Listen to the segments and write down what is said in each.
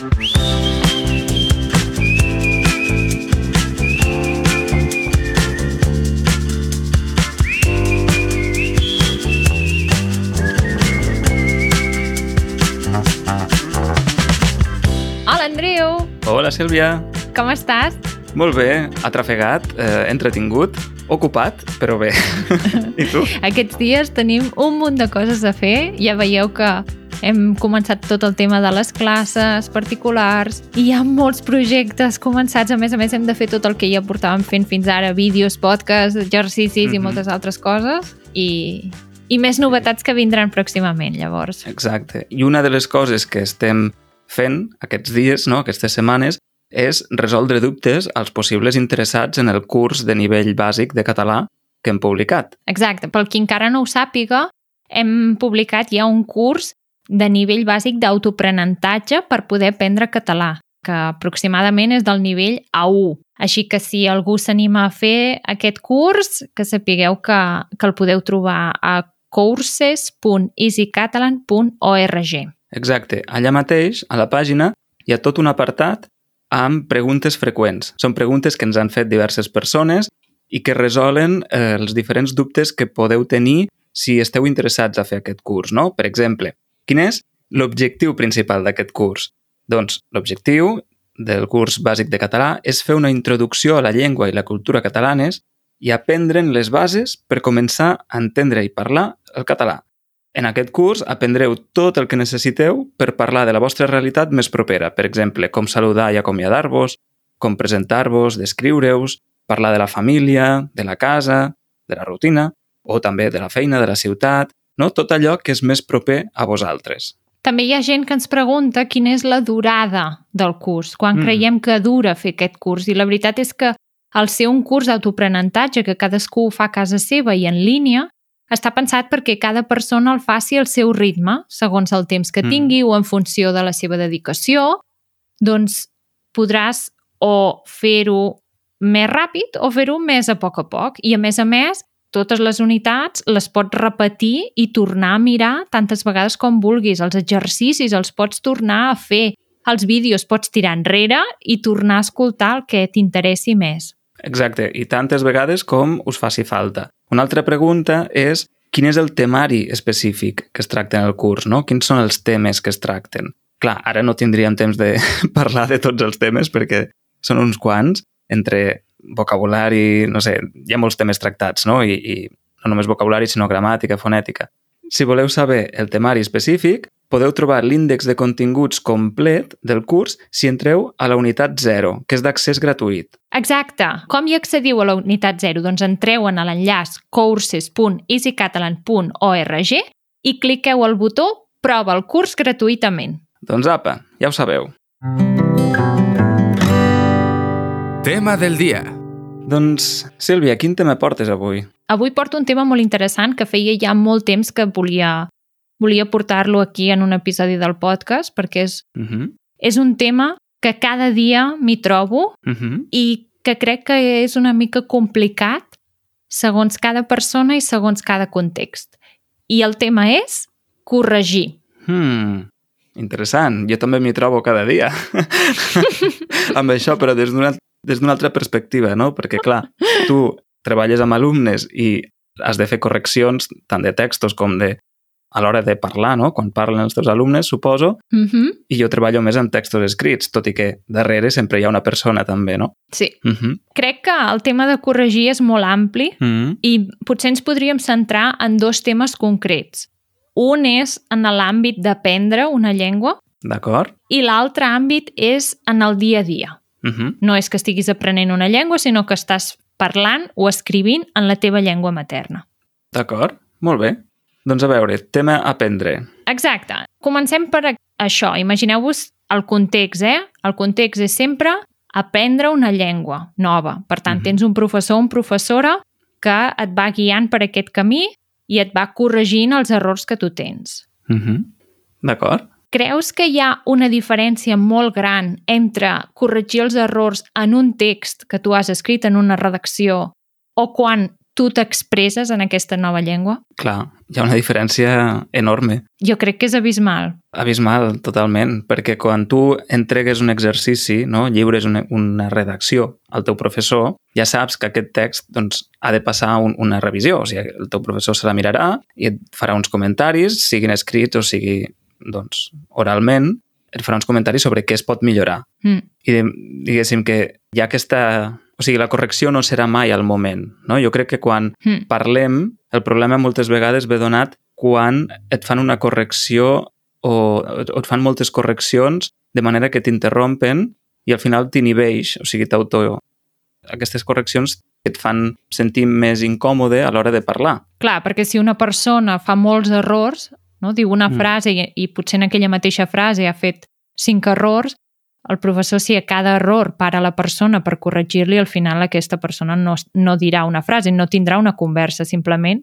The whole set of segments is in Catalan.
Hola, Andreu! Hola, Sílvia. Com estàs? Molt bé, atrafegat, eh, entretingut, ocupat, però bé. I tu? Aquests dies tenim un munt de coses a fer. Ja veieu que hem començat tot el tema de les classes particulars i hi ha molts projectes començats. A més a més, hem de fer tot el que ja portàvem fent fins ara, vídeos, podcasts, exercicis mm -hmm. i Mhm. moltes altres coses. I, I més novetats que vindran pròximament, llavors. Exacte. I una de les coses que estem fent aquests dies, no, aquestes setmanes, és resoldre dubtes als possibles interessats en el curs de nivell bàsic de català que hem publicat. Exacte. Pel qui encara no ho sàpiga, hem publicat ja un curs de nivell bàsic d'autoaprenentatge per poder aprendre català, que aproximadament és del nivell A1. Així que si algú s'anima a fer aquest curs, que sapigueu que, que el podeu trobar a courses.easycatalan.org. Exacte. Allà mateix, a la pàgina, hi ha tot un apartat amb preguntes freqüents. Són preguntes que ens han fet diverses persones i que resolen eh, els diferents dubtes que podeu tenir si esteu interessats a fer aquest curs. No? Per exemple, quin és l'objectiu principal d'aquest curs? Doncs l'objectiu del curs bàsic de català és fer una introducció a la llengua i la cultura catalanes i aprendre'n les bases per començar a entendre i parlar el català. En aquest curs aprendreu tot el que necessiteu per parlar de la vostra realitat més propera, per exemple, com saludar i acomiadar-vos, com presentar-vos, descriure-us, parlar de la família, de la casa, de la rutina, o també de la feina, de la ciutat, no? tot allò que és més proper a vosaltres. També hi ha gent que ens pregunta quina és la durada del curs, quan Mm. mm. creiem que dura fer aquest curs. I la veritat és que al ser un curs d'autoaprenentatge que cadascú fa a casa seva i en línia, està pensat perquè cada persona el faci al seu ritme, segons el temps que Mm. tingui o en funció de la seva dedicació, doncs podràs o fer-ho més ràpid o fer-ho més a poc a poc. I a més a més, totes les unitats les pots repetir i tornar a mirar tantes vegades com vulguis. Els exercicis els pots tornar a fer. Els vídeos pots tirar enrere i tornar a escoltar el que t'interessi més. Exacte, i tantes vegades com us faci falta. Una altra pregunta és quin és el temari específic que es tracta en el curs, no? Quins són els temes que es tracten? Clar, ara no tindríem temps de parlar de tots els temes perquè són uns quants, entre vocabulari, no sé, hi ha molts temes tractats, no? I, i no només vocabulari, sinó gramàtica, fonètica. Si voleu saber el temari específic, podeu trobar l'índex de continguts complet del curs si entreu a la unitat 0, que és d'accés gratuït. Exacte. Com hi accediu a la unitat 0? Doncs entreu en l'enllaç courses.easycatalan.org i cliqueu al botó Prova el curs gratuïtament. Doncs apa, ja ho sabeu. Tema del dia. Doncs, Sílvia, quin tema portes avui? Avui porto un tema molt interessant que feia ja molt temps que volia, volia portar-lo aquí en un episodi del podcast perquè és, Uh -huh. és un tema que cada dia m'hi trobo Uh -huh. i que crec que és una mica complicat segons cada persona i segons cada context. I el tema és corregir. Hmm. Interessant. Jo també m'hi trobo cada dia. amb això, però des d'una des d'una altra perspectiva, no? Perquè, clar, tu treballes amb alumnes i has de fer correccions tant de textos com de a l'hora de parlar, no? Quan parlen els teus alumnes, suposo, Mm -hmm. i jo treballo més amb textos escrits, tot i que darrere sempre hi ha una persona també, no? Sí. Uh -huh. Crec que el tema de corregir és molt ampli Uh -huh. i potser ens podríem centrar en dos temes concrets. Un és en l'àmbit d'aprendre una llengua D'acord? i l'altre àmbit és en el dia a dia. Uh -huh. No és que estiguis aprenent una llengua, sinó que estàs parlant o escrivint en la teva llengua materna. D'acord, molt bé. Doncs a veure, tema aprendre. Exacte. Comencem per això. Imagineu-vos el context, eh? El context és sempre aprendre una llengua nova. Per tant, Mhm. tens un professor o una professora que et va guiant per aquest camí i et va corregint els errors que tu tens. Uh -huh. D'acord? Creus que hi ha una diferència molt gran entre corregir els errors en un text que tu has escrit en una redacció o quan tu t'expresses en aquesta nova llengua? Clar, hi ha una diferència enorme. Jo crec que és abismal. Abismal, totalment, perquè quan tu entregues un exercici, no, lliures una, una redacció al teu professor, ja saps que aquest text doncs, ha de passar un, una revisió. O sigui, el teu professor se la mirarà i et farà uns comentaris, siguin escrits o sigui doncs, oralment, et farà uns comentaris sobre què es pot millorar. Mm. I diguéssim que hi ha aquesta... O sigui, la correcció no serà mai al moment. No? Jo crec que quan Mm. parlem, el problema moltes vegades ve donat quan et fan una correcció o, o et fan moltes correccions de manera que t'interrompen i al final t'inhibeix, o sigui, t'auto... Aquestes correccions et fan sentir més incòmode a l'hora de parlar. Clar, perquè si una persona fa molts errors, no? diu una Mm. frase i, i potser en aquella mateixa frase ha fet cinc errors, el professor, si a cada error para la persona per corregir-li, al final aquesta persona no, no dirà una frase, no tindrà una conversa, simplement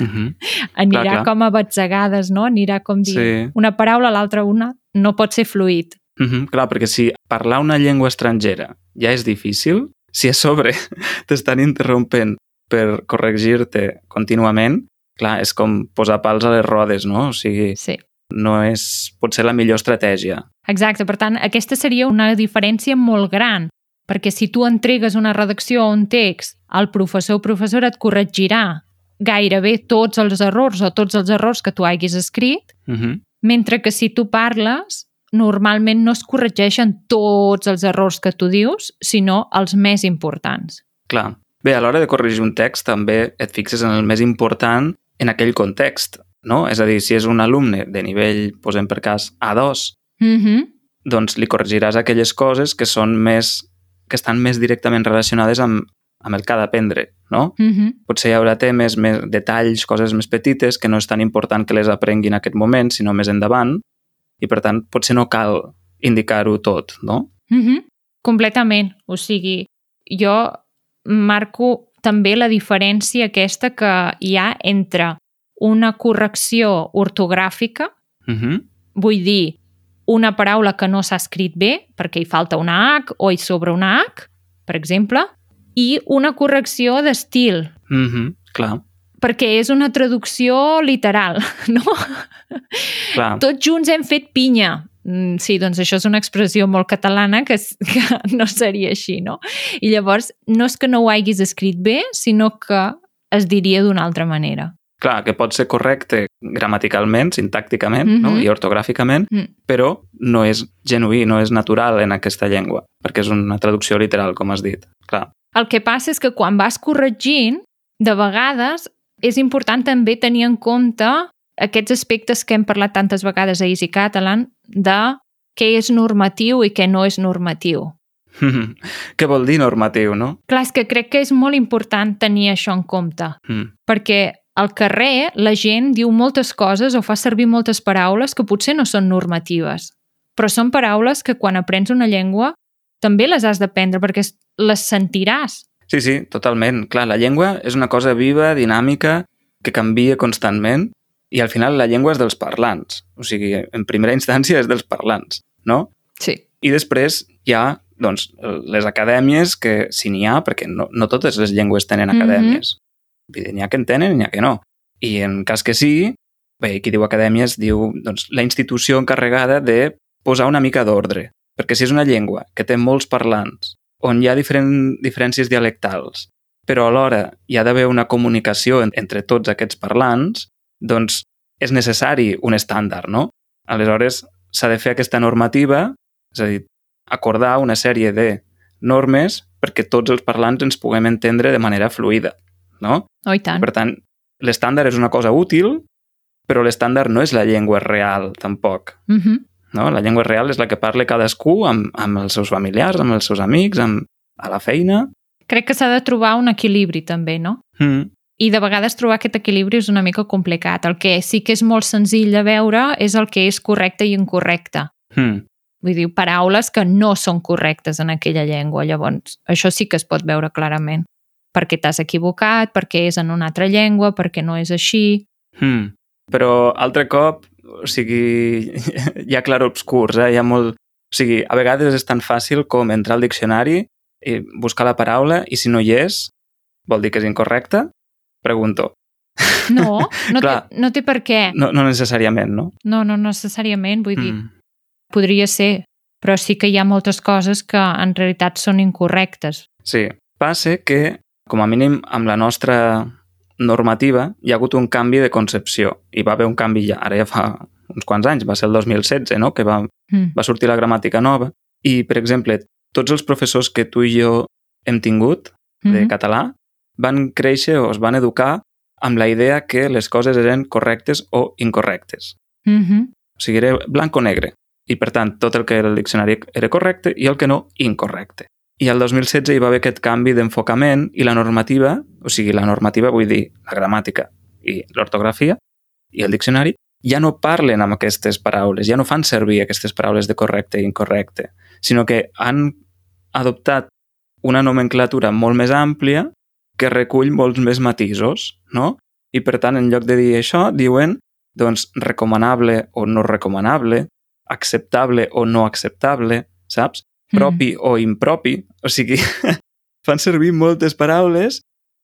Uh -huh. anirà clar. com a batzegades, no? Anirà com dir Sí. una paraula, l'altra una, no pot ser fluid. Uh -huh. Clar, perquè si parlar una llengua estrangera ja és difícil, si a sobre t'estan interrompent per corregir-te contínuament, clar, és com posar pals a les rodes, no? O sigui, Sí. no és potser la millor estratègia. Exacte, per tant, aquesta seria una diferència molt gran, perquè si tu entregues una redacció o un text, el professor o professora et corregirà gairebé tots els errors o tots els errors que tu haguis escrit, Uh -huh. mentre que si tu parles, normalment no es corregeixen tots els errors que tu dius, sinó els més importants. Clar. Bé, a l'hora de corregir un text també et fixes en el més important en aquell context, no? És a dir, si és un alumne de nivell, posem per cas, A2, Mm -hmm. doncs li corregiràs aquelles coses que són més que estan més directament relacionades amb, amb el que ha d'aprendre, no? Mm -hmm. Potser hi haurà temes, més detalls, coses més petites que no és tan important que les aprengui en aquest moment, sinó més endavant, i per tant potser no cal indicar-ho tot, no? Mm -hmm. Completament. O sigui, jo marco també la diferència aquesta que hi ha entre una correcció ortogràfica, Uh -huh. vull dir, una paraula que no s'ha escrit bé, perquè hi falta una H o hi sobra una H, per exemple, i una correcció d'estil, Uh -huh. Clar, perquè és una traducció literal, no? clar. Tots junts hem fet pinya. Mm, Sí, doncs això és una expressió molt catalana que, que no seria així, no? I llavors, no és que no ho haguis escrit bé, sinó que es diria d'una altra manera. Clar, que pot ser correcte gramaticalment, sintàcticament mm -hmm. no? Mhm. i ortogràficament, Mm. però no és genuí, no és natural en aquesta llengua, perquè és una traducció literal, com has dit. Clar. El que passa és que quan vas corregint, de vegades és important també tenir en compte aquests aspectes que hem parlat tantes vegades a Easy Catalan de què és normatiu i què no és normatiu. Què vol dir normatiu, no? Clar, és que crec que és molt important tenir això en compte, Mm. perquè al carrer la gent diu moltes coses o fa servir moltes paraules que potser no són normatives, però són paraules que quan aprens una llengua també les has d'aprendre perquè es- les sentiràs. Sí, sí, totalment. Clar, la llengua és una cosa viva, dinàmica, que canvia constantment i al final la llengua és dels parlants. O sigui, en primera instància és dels parlants, no? Sí. I després hi ha doncs, les acadèmies, que si n'hi ha, perquè no, no totes les llengües tenen Mhm. acadèmies. Vull dir, n'hi ha que en tenen i n'hi ha que no. I en cas que sí, bé, qui diu acadèmies diu doncs, la institució encarregada de posar una mica d'ordre. Perquè si és una llengua que té molts parlants, on hi ha diferent, diferències dialectals, però alhora hi ha d'haver una comunicació en, entre tots aquests parlants, doncs és necessari un estàndard, no? Aleshores, s'ha de fer aquesta normativa, és a dir, acordar una sèrie de normes perquè tots els parlants ens puguem entendre de manera fluida, no? Oh, tant. Per tant, l'estàndard és una cosa útil, però l'estàndard no és la llengua real, tampoc. Mm -hmm. No? La llengua real és la que parla cadascú amb, amb els seus familiars, amb els seus amics, amb, a la feina. Crec que s'ha de trobar un equilibri també, no? Mm. I de vegades trobar aquest equilibri és una mica complicat. El que sí que és molt senzill de veure és el que és correcte i incorrecte. Mm. Vull dir, paraules que no són correctes en aquella llengua. Llavors, això sí que es pot veure clarament. Perquè t'has equivocat, perquè és en una altra llengua, perquè no és així. Mm. Però altre cop, o sigui, hi ha clarobscurs, eh? hi ha molt... O sigui, a vegades és tan fàcil com entrar al diccionari i buscar la paraula i si no hi és, vol dir que és incorrecte? Pregunto. No, no, Clar. té, no té per què. No, no necessàriament, no? No, no necessàriament, vull dir, Mm. podria ser, però sí que hi ha moltes coses que en realitat són incorrectes. Sí. Passa que, com a mínim, amb la nostra normativa hi ha hagut un canvi de concepció. I va haver un canvi ja, ara ja fa uns quants anys, va ser el 2016, no?, que va, Mm. va sortir la gramàtica nova. I, per exemple, tots els professors que tu i jo hem tingut de Mhm. català van créixer o es van educar amb la idea que les coses eren correctes o incorrectes. Mhm. O sigui, era blanc o negre. I, per tant, tot el que era el diccionari era correcte i el que no, incorrecte. I el 2016 hi va haver aquest canvi d'enfocament i la normativa, o sigui, la normativa vull dir la gramàtica i l'ortografia i el diccionari, ja no parlen amb aquestes paraules, ja no fan servir aquestes paraules de correcte i incorrecte, sinó que han adoptat una nomenclatura molt més àmplia que recull molts més matisos, no? I per tant, en lloc de dir això, diuen doncs recomanable o no recomanable, acceptable o no acceptable, saps? Propi o impropi. O sigui, fan servir moltes paraules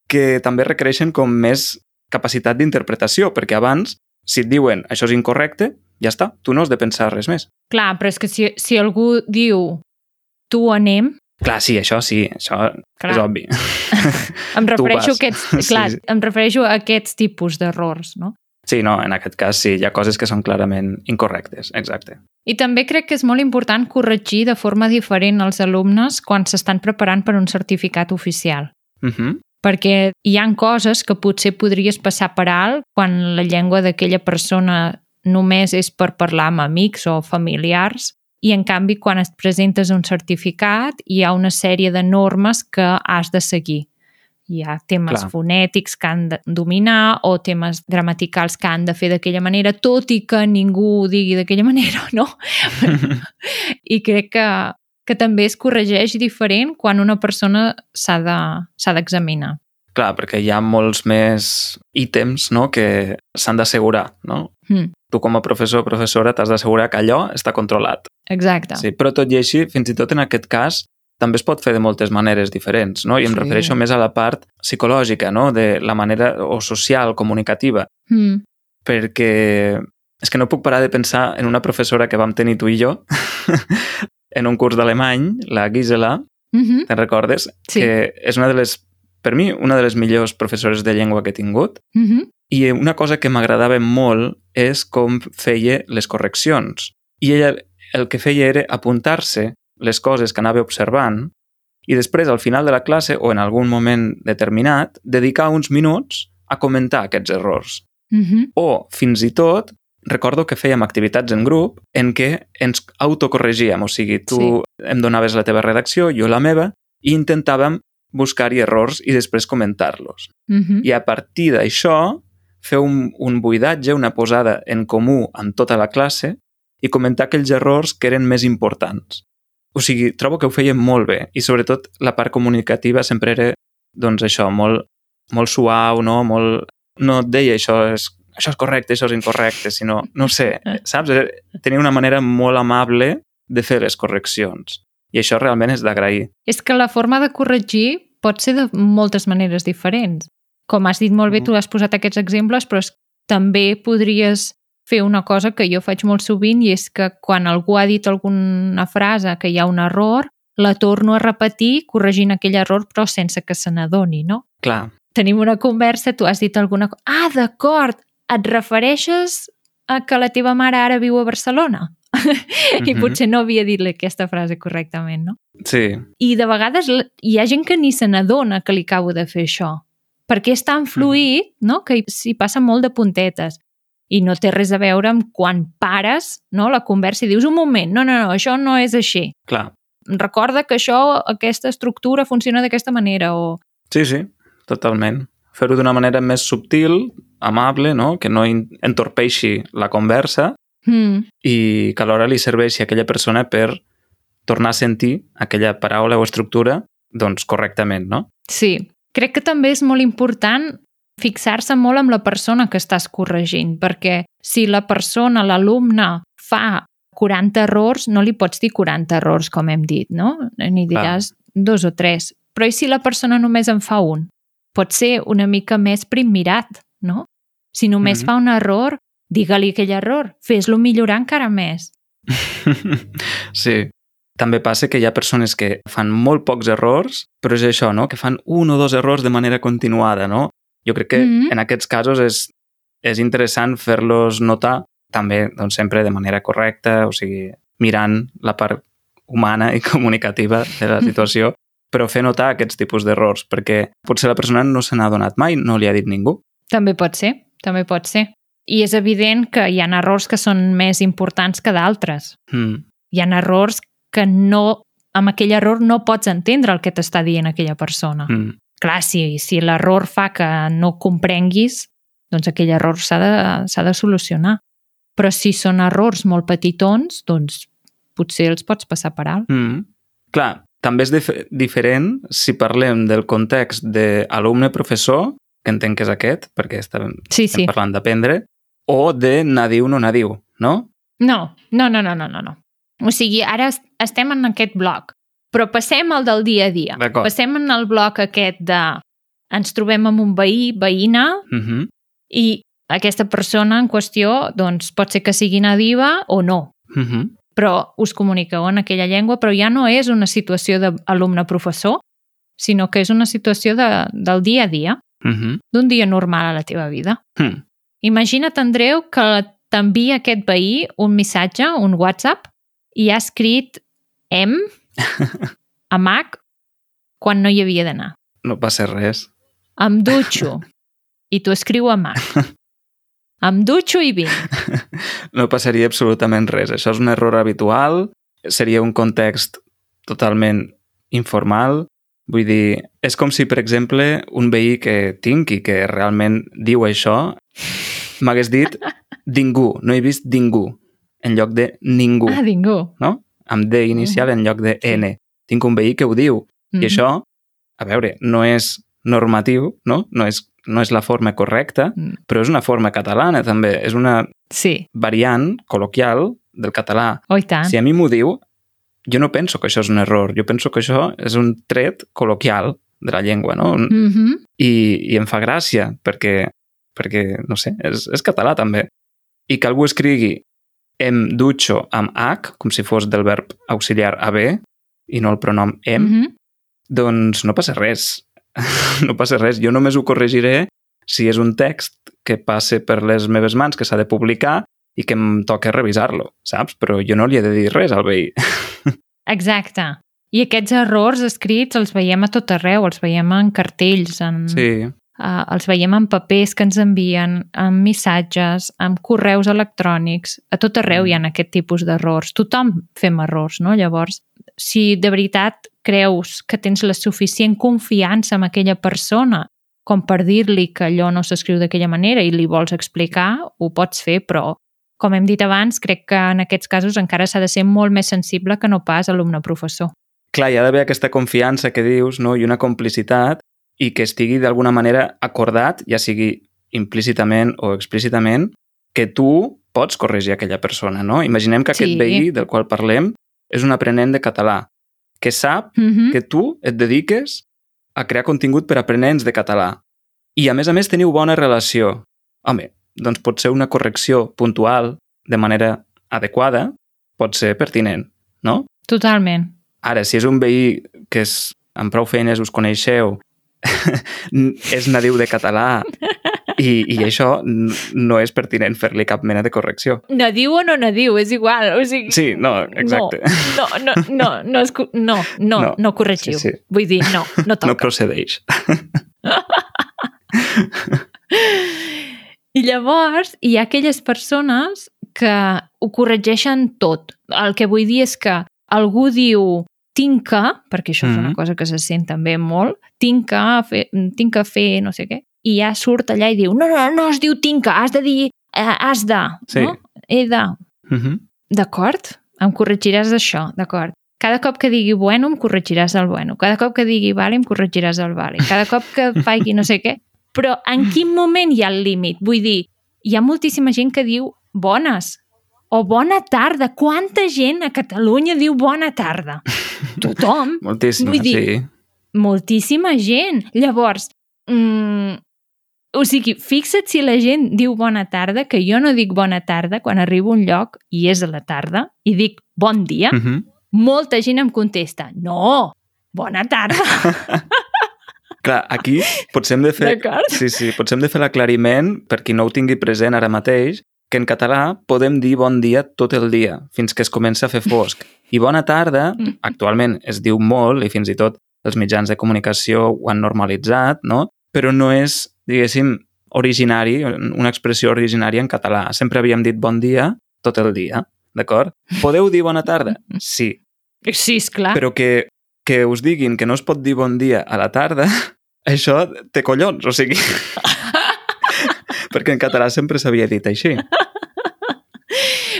que també requereixen com més capacitat d'interpretació, perquè abans, si et diuen això és incorrecte, ja està, tu no has de pensar res més. Clar, però és que si, si algú diu tu anem, Clar, sí, això sí, això Clar. és obvi. em refereixo, a aquests, Sí, clar, sí. em refereixo a aquests tipus d'errors, no? Sí, no, en aquest cas sí, hi ha coses que són clarament incorrectes, exacte. I també crec que és molt important corregir de forma diferent els alumnes quan s'estan preparant per un certificat oficial. Uh -huh. Perquè hi han coses que potser podries passar per alt quan la llengua d'aquella persona només és per parlar amb amics o familiars i en canvi quan et presentes un certificat hi ha una sèrie de normes que has de seguir. Hi ha temes Clar. fonètics que han de dominar o temes gramaticals que han de fer d'aquella manera, tot i que ningú ho digui d'aquella manera, no? I crec que, que també es corregeix diferent quan una persona s'ha de- d'examinar. Clar, perquè hi ha molts més ítems no, que s'han d'assegurar, no? Mm, Tu com a professor o professora t'has d'assegurar que allò està controlat. Exacte. Sí, però tot i així, fins i tot en aquest cas, també es pot fer de moltes maneres diferents, no? I em Sí. refereixo més a la part psicològica, no? De la manera o social, comunicativa, Mm, perquè és que no puc parar de pensar en una professora que vam tenir tu i jo en un curs d'alemany, la Gisela, mhm, te'n recordes? Sí. Que és una de les, per mi, una de les millors professores de llengua que he tingut. mhm, I una cosa que m'agradava molt és com feia les correccions. I ella el que feia era apuntar-se les coses que anava observant i després, al final de la classe o en algun moment determinat, dedicar uns minuts a comentar aquests errors. mhm. O, fins i tot, recordo que fèiem activitats en grup en què ens autocorregíem, o sigui, tu Sí. em donaves la teva redacció, jo la meva, i intentàvem buscar-hi errors i després comentar-los. mhm. I a partir d'això, fer un, un buidatge, una posada en comú amb tota la classe i comentar aquells errors que eren més importants. O sigui, trobo que ho feien molt bé i sobretot la part comunicativa sempre era, doncs això, molt, molt suau, no? Molt... No et deia això és, això és correcte, això és incorrecte, sinó, no sé, saps? Tenia una manera molt amable de fer les correccions. I això realment és d'agrair. És que la forma de corregir pot ser de moltes maneres diferents. Com has dit molt bé, Mhm. tu has posat aquests exemples, però és, també podries fer una cosa que jo faig molt sovint i és que quan algú ha dit alguna frase que hi ha un error, la torno a repetir corregint aquell error però sense que se n'adoni, no? Clar, Tenim una conversa, tu has dit alguna cosa... Ah, d'acord, et refereixes a que la teva mare ara viu a Barcelona? I Mhm. potser no havia dit aquesta frase correctament, no? sí, I de vegades hi ha gent que ni se n'adona que li acabo de fer això. Perquè és tan fluid no? que hi- s'hi passa molt de puntetes. I no té res a veure amb quan pares no? la conversa i dius un moment, no, no, no, això no és així. clar. Recorda que això, aquesta estructura funciona d'aquesta manera o... Sí, sí, totalment. Fer-ho d'una manera més subtil, amable, no? que no entorpeixi la conversa Hmm, i que alhora li serveixi a aquella persona per tornar a sentir aquella paraula o estructura doncs correctament, no? sí. Crec que també és molt important fixar-se molt amb la persona que estàs corregint, perquè si la persona, l'alumne, fa 40 errors, no li pots dir 40 errors, com hem dit, no? Ni diràs dos o tres. Però i si la persona només en fa un? pot ser una mica més primmirat, no? Si només Mhm. fa un error, digue-li aquell error, fes-lo millorar encara més. sí. També passa que hi ha persones que fan molt pocs errors, però és això, no? Que fan un o dos errors de manera continuada, no? Jo crec que Mhm. en aquests casos és, és interessant fer-los notar també doncs, sempre de manera correcta, o sigui, mirant la part humana i comunicativa de la situació, però fer notar aquests tipus d'errors, perquè potser la persona no se n'ha donat mai, no li ha dit ningú. També pot ser, també pot ser. I és evident que hi ha errors que són més importants que d'altres. Mm. Hi ha errors que no, amb aquell error no pots entendre el que t'està dient aquella persona. Mm. Clar, si, si l'error fa que no comprenguis, doncs aquell error s'ha de, de solucionar. Però si són errors molt petitons, doncs potser els pots passar per alt. Mm. Clar, també és dif diferent si parlem del context d'alumne-professor, que entenc que és aquest, perquè estem, Sí, estem sí. parlant d'aprendre, o de nadiu-no nadiu, no? No, no, no, no, no, no. no. O sigui, ara es- estem en aquest bloc, però passem al del dia a dia. Passem en el bloc aquest de ens trobem amb un veí, veïna, Mm -hmm. i aquesta persona en qüestió doncs, pot ser que sigui nadiva o no, Mm -hmm. però us comuniqueu en aquella llengua, però ja no és una situació d'alumne-professor, sinó que és una situació de, del dia a dia, Mm -hmm. d'un dia normal a la teva vida. Mm. Imagina't, Andreu, que t'envia aquest veí un missatge, un WhatsApp, i ha escrit M a Mac quan no hi havia d'anar. No passa res. Em dutxo. I tu escriu a Mac. Em dutxo i vinc. No passaria absolutament res. Això és un error habitual, seria un context totalment informal. Vull dir, és com si, per exemple, un veí que tinc i que realment diu això m'hagués dit ningú, no he vist ningú, en lloc de ningú, Ah, ningú. no? Amb D inicial en lloc de N. Tinc un veí que ho diu, Mhm. I això, a veure, no és normatiu, no? No és, no és la forma correcta, Mm. però és una forma catalana també, és una Sí, variant col·loquial del català. oh, tant. Si a mi m'ho diu, jo no penso que això és un error, jo penso que això és un tret col·loquial de la llengua, no? Mm -hmm. I, i em fa gràcia, perquè, perquè no sé, és, és català també. I que algú escrigui em dutxo amb H, com si fos del verb auxiliar haver, i no el pronom em, Mm -hmm. doncs no passa res. no passa res. Jo només ho corregiré si és un text que passe per les meves mans, que s'ha de publicar i que em toca revisar-lo, saps? Però jo no li he de dir res al veí. Exacte. I aquests errors escrits els veiem a tot arreu, els veiem en cartells, en, Sí, uh, els veiem en papers que ens envien, en missatges, en correus electrònics, a tot arreu hi ha aquest tipus d'errors. Tothom fem errors, no? Llavors, si de veritat creus que tens la suficient confiança en aquella persona com per dir-li que allò no s'escriu d'aquella manera i li vols explicar, ho pots fer, però com hem dit abans, crec que en aquests casos encara s'ha de ser molt més sensible que no pas alumne-professor. clar, hi ha d'haver aquesta confiança que dius no? i una complicitat i que estigui d'alguna manera acordat, ja sigui implícitament o explícitament, que tu pots corregir aquella persona. No? Imaginem que aquest Sí. veí del qual parlem és un aprenent de català que sap Mm -hmm. que tu et dediques a crear contingut per aprenents de català. I, a més a més, teniu bona relació. Home, doncs pot ser una correcció puntual de manera adequada, pot ser pertinent, no? Totalment. Ara, si és un veí que és, amb prou feines us coneixeu, és nadiu de català i, i això no és pertinent fer-li cap mena de correcció. Nadiu o no nadiu, és igual. O sigui, Sí, no, exacte. No, no, no, no, no, no, no, No, no, no corregiu. sí, sí. Vull dir, no, no toca. No procedeix. I llavors hi ha aquelles persones que ho corregeixen tot. El que vull dir és que algú diu tinc que, perquè això és una Mhm. cosa que se sent també molt, tinc que fer, tinc que fer no sé què, i ja surt allà i diu no, no, no es diu tinc que, has de dir eh, has de, Sí. no? He de. Uh -huh. D'acord? Em corregiràs això, d'acord. Cada cop que digui bueno, em corregiràs el bueno. Cada cop que digui vale, em corregiràs el vale. Cada cop que faci no sé què. Però en quin moment hi ha el límit? Vull dir, hi ha moltíssima gent que diu bones o bona tarda. Quanta gent a Catalunya diu bona tarda? Tothom. Moltíssima, Vull dir- sí. Moltíssima gent. Llavors, Mm, o sigui, fixa't si la gent diu bona tarda, que jo no dic bona tarda quan arribo a un lloc i és a la tarda, i dic bon dia, Mm -hmm. molta gent em contesta, no, bona tarda. Clar, aquí potser hem de fer... Sí, sí, potser hem de fer l'aclariment, per qui no ho tingui present ara mateix, que en català podem dir bon dia tot el dia, fins que es comença a fer fosc. I bona tarda, actualment es diu molt, i fins i tot els mitjans de comunicació ho han normalitzat, no? però no és, diguéssim, originari, una expressió originària en català. Sempre havíem dit bon dia tot el dia, d'acord? Podeu dir bona tarda? Sí, Sí, esclar. però que, que us diguin que no es pot dir bon dia a la tarda, això té collons, o sigui... perquè en català sempre s'havia dit així.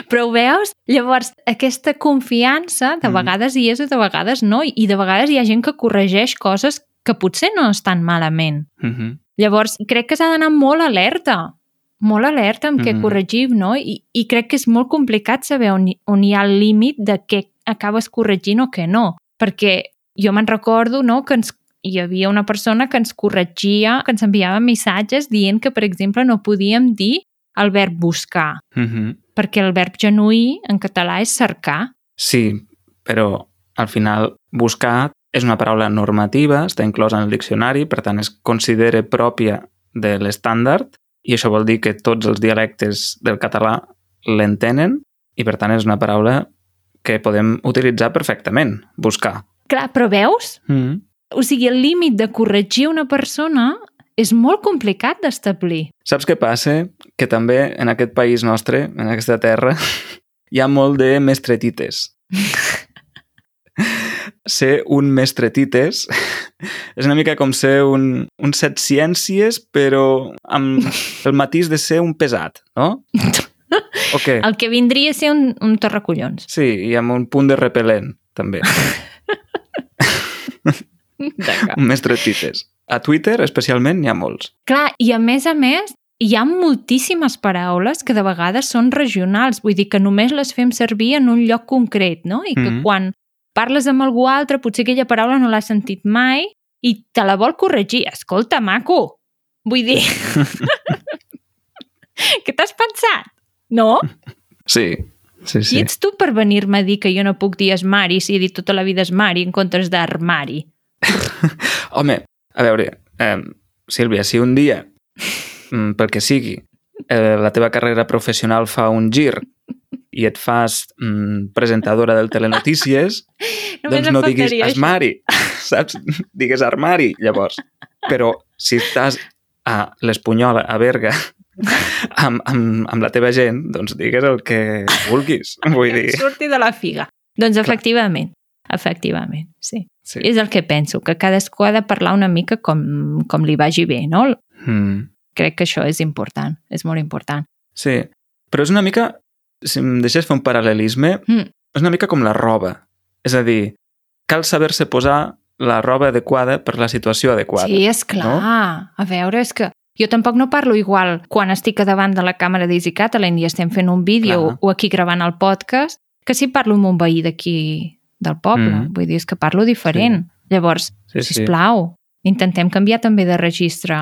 Però ho veus? Llavors, aquesta confiança de Mhm. vegades hi és i de vegades no, i de vegades hi ha gent que corregeix coses que potser no estan malament. Mm -hmm. Llavors, crec que s'ha d'anar molt alerta, molt alerta amb què Mhm. corregim, no? I, I crec que és molt complicat saber on, on hi ha el límit de què acabes corregint o què no. Perquè jo me'n recordo no, que ens, hi havia una persona que ens corregia, que ens enviava missatges dient que, per exemple, no podíem dir el verb buscar, Mm -hmm. perquè el verb genuí en català és cercar. Sí, però al final buscar és una paraula normativa, està inclosa en el diccionari, per tant es considera pròpia de l'estàndard i això vol dir que tots els dialectes del català l'entenen i per tant és una paraula que podem utilitzar perfectament, buscar. Clar, però veus? Mm. O sigui, el límit de corregir una persona és molt complicat d'establir. Saps què passa? Que també en aquest país nostre, en aquesta terra, hi ha molt de mestretites. ser un mestretites és una mica com ser un, un set ciències, però amb el matís de ser un pesat, no? O què? El que vindria a ser un, un torracollons. Sí, i amb un punt de repel·lent, també. Un mestretites. A Twitter, especialment, n'hi ha molts. Clar, i a més a més, hi ha moltíssimes paraules que de vegades són regionals, vull dir que només les fem servir en un lloc concret, no? I que Mhm. quan parles amb algú altre, potser aquella paraula no l'has sentit mai i te la vol corregir. Escolta, maco! Vull dir... Què t'has pensat? No? Sí, sí, sí. ets tu per venir-me a dir que jo no puc dir esmari si he dit tota la vida esmari en comptes d'armari? Home, a veure, eh, Sílvia, si un dia, mm, pel que sigui, eh, la teva carrera professional fa un gir i et fas mm, presentadora del Telenotícies, doncs no diguis esmari, saps? Digues armari, llavors. Però si estàs a l'Espunyola, a Berga, amb, amb, amb la teva gent, doncs digues el que vulguis. Vull dir, Surti de la figa. Doncs efectivament, efectivament, sí. sí. És el que penso, que cadascú ha de parlar una mica com, com li vagi bé, no? Mm. Crec que això és important, és molt important. Sí, però és una mica, si em deixes fer un paral·lelisme, Mm. és una mica com la roba. És a dir, cal saber-se posar la roba adequada per la situació adequada. Sí, és clar. no? A veure, és que jo tampoc no parlo igual quan estic a davant de la càmera d'Easy Catalan i estem fent un vídeo Clar. o aquí gravant el podcast que si parlo amb un veí d'aquí del poble. Mhm. Vull dir, és que parlo diferent. Llavors, Sí, sí. sisplau, intentem canviar també de registre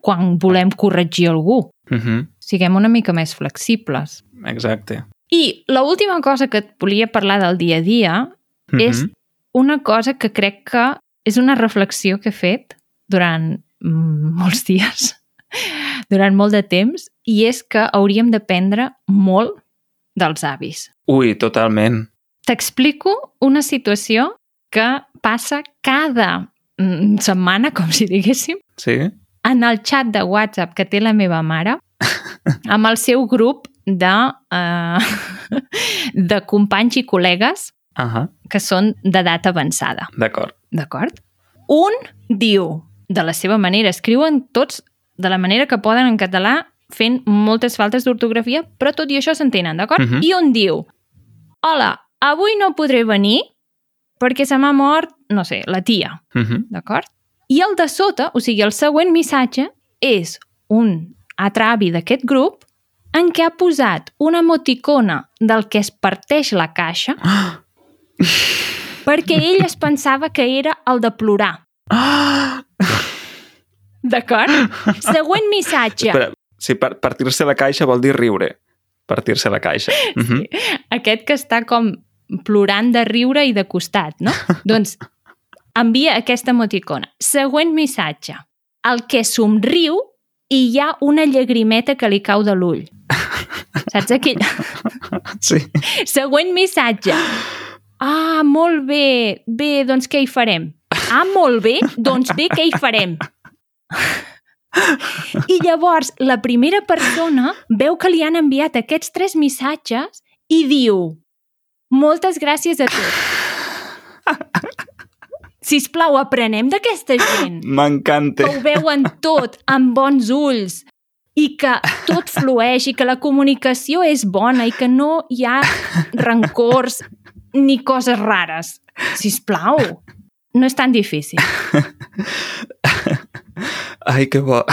quan volem corregir algú. Mhm, Siguem una mica més flexibles. Exacte. I l'última cosa que et volia parlar del dia a dia Mhm. és una cosa que crec que és una reflexió que he fet durant mm, molts dies, durant molt de temps, i és que hauríem d'aprendre molt dels avis. Ui, totalment. T'explico una situació que passa cada mm, setmana, com si diguéssim, Sí? en el xat de WhatsApp que té la meva mare, amb el seu grup de, uh, de companys i col·legues Ahà, que són d'edat avançada. d'acord. D'acord? Un diu, de la seva manera, escriuen tots de la manera que poden en català, fent moltes faltes d'ortografia, però tot i això s'entenen, d'acord? Mhm. I un diu, hola, avui no podré venir perquè se m'ha mort, no sé, la tia, Mhm. d'acord? I el de sota, o sigui, el següent missatge, és un altre avi d'aquest grup en què ha posat una emoticona del que es parteix la caixa perquè ell es pensava que era el de plorar. Ah! D'acord? Següent missatge. Espera, si par partir-se la caixa vol dir riure. Partir-se la caixa. Uh -huh. Aquest que està com plorant de riure i de costat, no? doncs envia aquesta emoticona. Següent missatge. El que somriu i hi ha una llagrimeta que li cau de l'ull. Saps aquell? Sí. Següent missatge. Ah, molt bé. Bé, doncs què hi farem? Ah, molt bé. Doncs bé, què hi farem? I llavors la primera persona veu que li han enviat aquests tres missatges i diu moltes gràcies a tots. Sisplau, aprenem d'aquesta gent. M'encanta. Que ho veuen tot amb bons ulls i que tot flueix i que la comunicació és bona i que no hi ha rancors ni coses rares. Sisplau, no és tan difícil. Ai, que bo.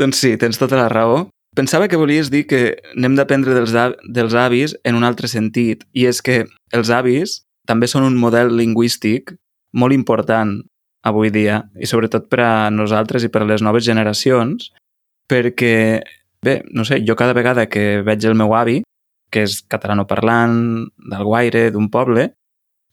doncs sí, tens tota la raó. Pensava que volies dir que n'hem d'aprendre dels, dels avis en un altre sentit, i és que els avis també són un model lingüístic molt important avui dia, i sobretot per a nosaltres i per a les noves generacions, perquè, bé, no sé, jo cada vegada que veig el meu avi, que és catalanoparlant, d'Alguaire, d'un poble,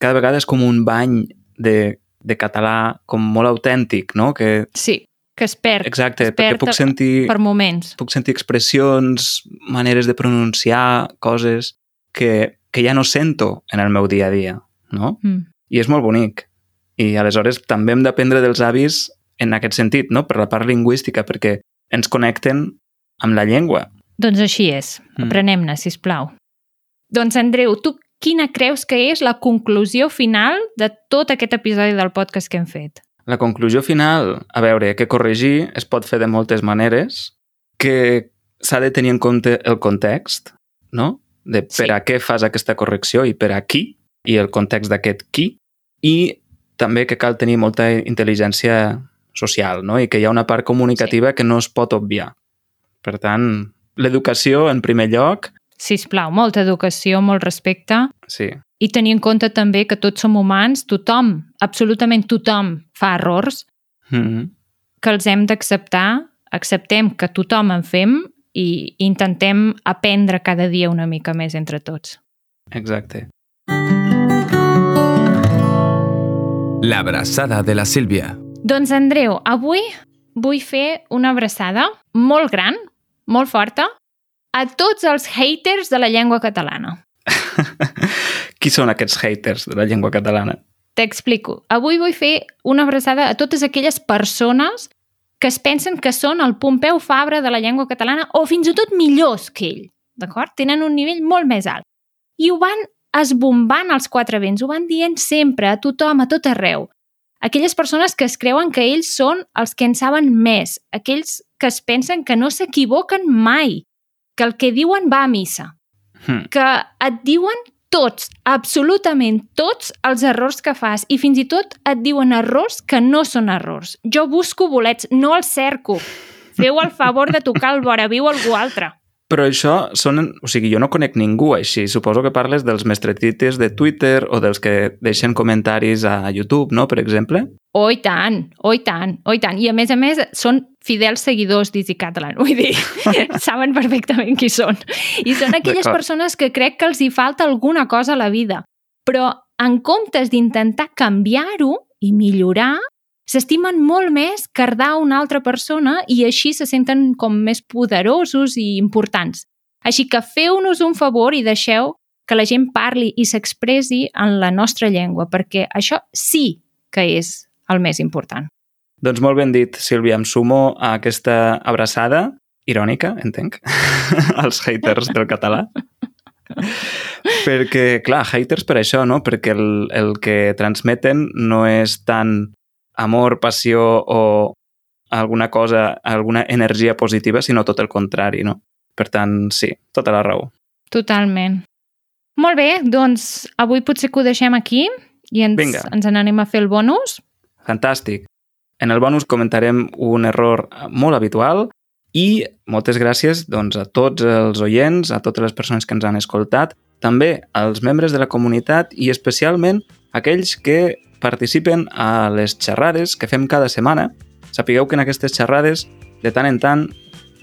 cada vegada és com un bany de, de català com molt autèntic, no? Que, Sí, que es perd. exacte, es perd perquè puc sentir, per moments. puc sentir expressions, maneres de pronunciar coses que, que ja no sento en el meu dia a dia, no? Mm. I és molt bonic. I aleshores també hem d'aprendre dels avis en aquest sentit, no? per la part lingüística, perquè ens connecten amb la llengua. Doncs així és. Mm. Aprenem-ne, sisplau. Doncs, Andreu, tu quina creus que és la conclusió final de tot aquest episodi del podcast que hem fet? La conclusió final, a veure, que corregir es pot fer de moltes maneres, que s'ha de tenir en compte el context, no? De per Sí. a què fas aquesta correcció i per a qui, i el context d'aquest qui, i també que cal tenir molta intel·ligència social, no? I que hi ha una part comunicativa sí. que no es pot obviar. Per tant, l'educació en primer lloc, Sisplau, molta educació, molt respecte sí, i tenir en compte també que tots som humans, tothom, absolutament tothom fa errors, mm -hmm. que els hem d'acceptar, acceptem que tothom en fem i intentem aprendre cada dia una mica més entre tots. exacte. L'abraçada de la Sílvia. Doncs Andreu, avui vull fer una abraçada molt gran, molt forta, a tots els haters de la llengua catalana. Qui són aquests haters de la llengua catalana? T'explico. Avui vull fer una abraçada a totes aquelles persones que es pensen que són el Pompeu Fabra de la llengua catalana o fins i tot millors que ell, d'acord? Tenen un nivell molt més alt. I ho van esbombant als quatre vents, ho van dient sempre, a tothom, a tot arreu. Aquelles persones que es creuen que ells són els que en saben més, aquells que es pensen que no s'equivoquen mai, que el que diuen va a missa, Hm. que et diuen tots, absolutament tots els errors que fas i fins i tot et diuen errors que no són errors. Jo busco bolets, no els cerco. Feu el favor de tocar el vora viu algú altre. Però això són... O sigui, jo no conec ningú així. Suposo que parles dels mestretites de Twitter o dels que deixen comentaris a YouTube, no?, per exemple. Oh, i tant, oh, i tant, oh, i tant. I a més a més són fidels seguidors d'Easy Catalan. Vull dir, saben perfectament qui són. I són aquelles persones que crec que els hi falta alguna cosa a la vida. Però en comptes d'intentar canviar-ho i millorar, s'estimen molt més cardar una altra persona i així se senten com més poderosos i importants. Així que feu-nos un favor i deixeu que la gent parli i s'expressi en la nostra llengua, perquè això sí que és el més important. Doncs molt ben dit, Sílvia. Em sumo a aquesta abraçada irònica, entenc, als haters del català. Perquè, clar, haters per això, no? Perquè el, el que transmeten no és tant amor, passió o alguna cosa, alguna energia positiva, sinó tot el contrari, no? Per tant, sí, tota la raó. Totalment. Molt bé, doncs avui potser que ho deixem aquí i ens, Vinga. ens n'anem a fer el bonus. Fantàstic. En el bonus comentarem un error molt habitual i moltes gràcies doncs, a tots els oients, a totes les persones que ens han escoltat, també als membres de la comunitat i especialment aquells que participen a les xerrades que fem cada setmana. Sapigueu que en aquestes xerrades, de tant en tant,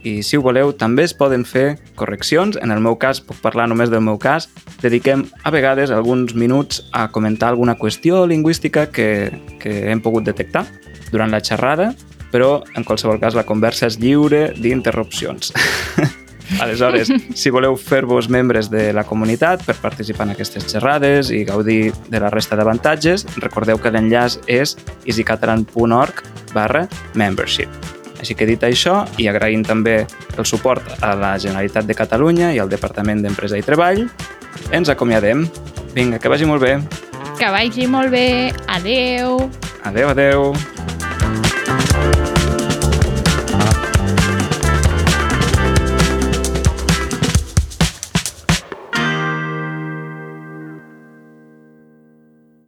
i si ho voleu, també es poden fer correccions. En el meu cas, puc parlar només del meu cas, dediquem a vegades alguns minuts a comentar alguna qüestió lingüística que, que hem pogut detectar durant la xerrada, però en qualsevol cas la conversa és lliure d'interrupcions. Aleshores, si voleu fer-vos membres de la comunitat per participar en aquestes xerrades i gaudir de la resta d'avantatges, recordeu que l'enllaç és easycatalan.org barra membership. Així que dit això, i agraint també el suport a la Generalitat de Catalunya i al Departament d'Empresa i Treball, ens acomiadem. Vinga, que vagi molt bé. Que vagi molt bé. Adeu. Adeu, adeu. you